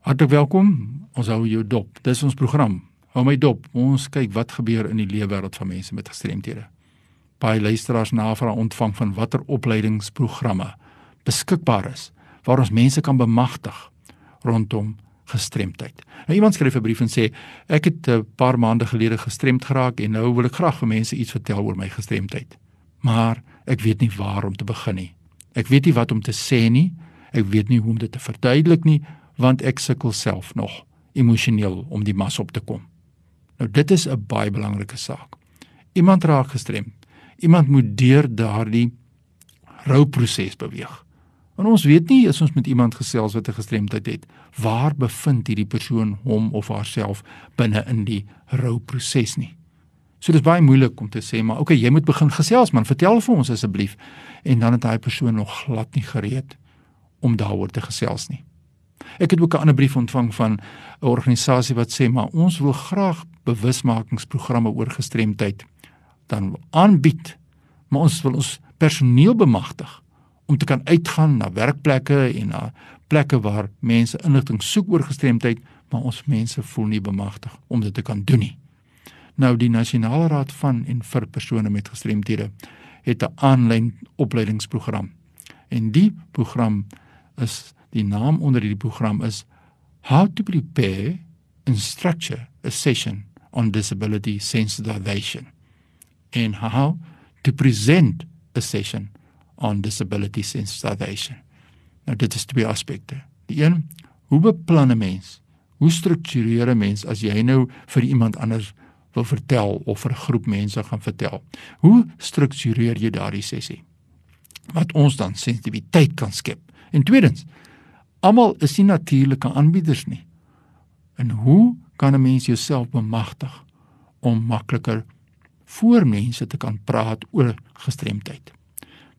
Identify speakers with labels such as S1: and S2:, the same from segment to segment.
S1: Hartlik welkom. Ons hou jou dop. Dis ons program. Hou my dop. Ons kyk wat gebeur in die lewe wêreld van mense met gestremthede. Baie luisteraars navraag ontvang van watter opleidingsprogramme beskikbaar is waar ons mense kan bemagtig rondom gestremdheid. Nou iemand skryf 'n brief en sê ek het 'n paar maande gelede gestremd geraak en nou wil ek graag vir mense iets vertel oor my gestremdheid. Maar ek weet nie waar om te begin nie. Ek weet nie wat om te sê nie. Ek weet nie hoe om dit te verduidelik nie want ek sukkel self nog emosioneel om die mas op te kom. Nou dit is 'n baie belangrike saak. Iemand raak gestrem. Iemand moet deur daardie rouproses beweeg. En ons weet nie as ons met iemand gesels wat 'n gestremdheid het, waar bevind hierdie persoon hom of haarself binne in die rouproses nie. So dis baie moeilik om te sê maar okay, jy moet begin gesels man, vertel vir ons asseblief. En dan het daai persoon nog glad nie gereed om daaroor te gesels nie. Ek het ook 'n ander brief ontvang van 'n organisasie wat sê maar ons wil graag bewusmakingsprogramme oor gestremdheid dan aanbied, maar ons wil ons personeel bemagtig om te kan uitgaan na werkplekke en na plekke waar mense inligting soek oor gestremdheid, maar ons mense voel nie bemagtig om dit te kan doen nie. Nou die Nasionale Raad van en vir persone met gestremthede het 'n aanlyn opleidingsprogram. En die program is Die naam onder hierdie program is How to prepare and structure a session on disability sensitization and how to present a session on disability sensitization. Nou dit is twee aspekte. Die een, hoe beplan 'n mens? Hoe struktureer 'n mens as jy nou vir iemand anders wil vertel of vir 'n groep mense gaan vertel? Hoe struktureer jy daardie sessie? Wat ons dan sensitiwiteit kan skep. En tweedens, Almal is nie natuurlike aanbieders nie. En hoe kan 'n mens jouself bemagtig om makliker voor mense te kan praat oor gestremdheid?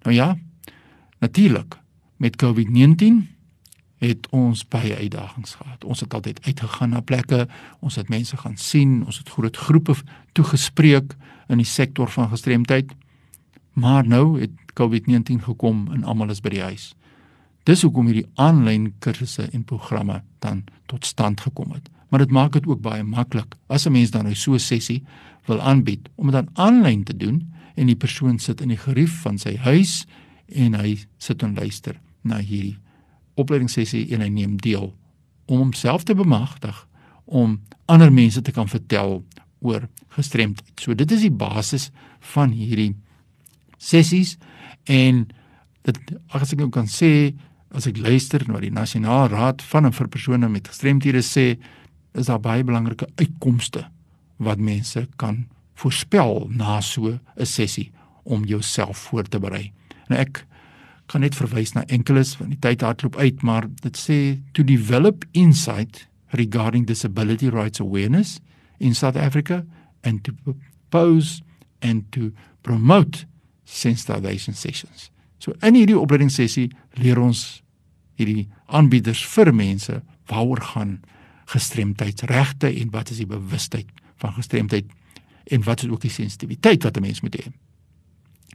S1: Nou ja, natuurlik met COVID-19 het ons baie uitdagings gehad. Ons het altyd uitgegaan na plekke, ons het mense gaan sien, ons het groot groepe toegespreek in die sektor van gestremdheid. Maar nou het COVID-19 gekom en almal is by die huis. Dis hoekom hierdie aanlyn kursusse en programme dan tot stand gekom het. Maar dit maak dit ook baie maklik as 'n mens dan nou so 'n sessie wil aanbied om dit dan aanlyn te doen en die persoon sit in die gerief van sy huis en hy sit en luister na hierdie opleidingssessie en hy neem deel om homself te bemagtig om ander mense te kan vertel oor gestremdheid. So dit is die basis van hierdie sessies en dit as ek nou kan sê as ek luister na die nasionale raad van en vir persone met gestremthede sê, is daar baie belangrike uitkomste wat mense kan voorspel na so 'n sessie om jouself voor te berei. Nou ek kan net verwys na enkeles van die tyd hardloop uit, maar dit sê to develop insight regarding disability rights awareness in South Africa and to propose and to promote sensitization sessions. So in hierdie opleidingssessie leer ons hierdie aanbieders vir mense waaroor gaan gestremdheidsregte en wat is die bewustheid van gestremdheid en wat is ook die sensitiwiteit wat 'n mens moet hê.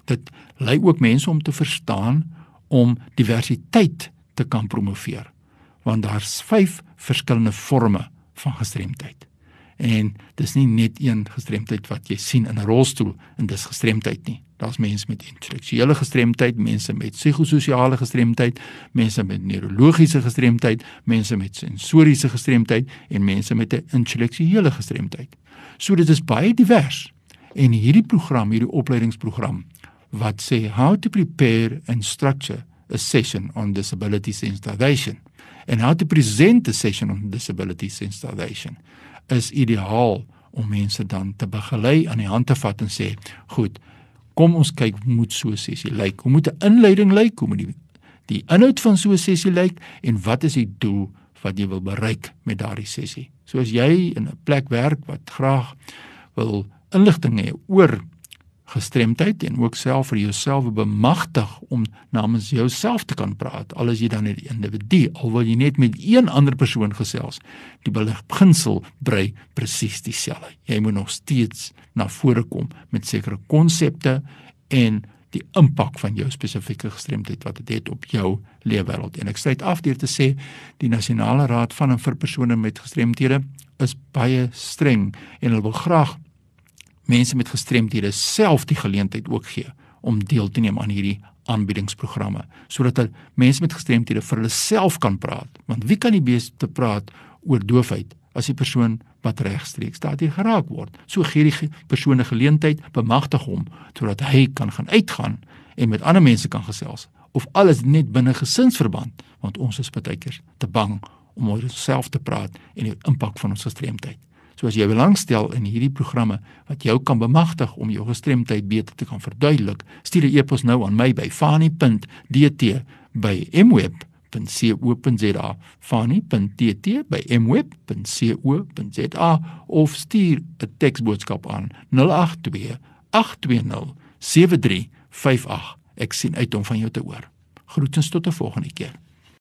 S1: Dit lei ook mense om te verstaan om diversiteit te kan promoveer want daar's 5 verskillende forme van gestremdheid. En dis nie net een gestremdheid wat jy sien in 'n rolstoel en dis gestremdheid nie. Daar's mense met intellektuele gestremdheid, mense met psigososiale gestremdheid, mense met neurologiese gestremdheid, mense met sensoriese gestremdheid en mense met 'n intellektuele gestremdheid. So dit is baie divers. En hierdie program, hierdie opleidingsprogram wat sê how to prepare and structure a session on disability sensitization and how to present a session on disability sensitization is ideaal om mense dan te begelei aan die hand te vat en sê, "Goed, kom ons kyk hoe moet so 'n sessie lyk. Hoe moet 'n inleiding lyk? Hoe moet die die inhoud van so 'n sessie lyk en wat is die doel wat jy wil bereik met daardie sessie? So as jy in 'n plek werk wat graag wil inligting hê oor gestremdheid en ook self vir jouself bemagtig om namens jouself te kan praat al is jy dan 'n individu al wil jy net met een ander persoon gesels die beginsel brei presies dieselfde jy moet nog steeds na vore kom met sekere konsepte en die impak van jou spesifieke gestremdheid wat dit het op jou leefwêreld. En ek sluit af deur te sê die Nasionale Raad van vir persone met gestremthede is baie streng en hulle wil graag mense met gestremthede self die geleentheid ook gee om deel te neem aan hierdie aanbiedingsprogramme sodat mense met gestremthede vir hulle self kan praat. Want wie kan die beste praat oor doofheid as die persoon wat regstreeks daardie geraak word? So gee die persoon 'n geleentheid bemagtig hom sodat hy kan gaan uitgaan en met ander mense kan gesels of alles net binne gesinsverband want ons is baie keer te bang om oor onsself te praat en die impak van ons gestremdheid So as jy belangstel in hierdie programme wat jou kan bemagtig om jou gestremdheid beter te kan verduidelik, stuur 'n e-pos nou aan my by fani.dt@mweb.co.za fani.dt by mweb.co.za of stuur 'n teksboodskap aan 082 820 7358 ek sien uit om van jou te hoor. Groetens tot 'n volgende keer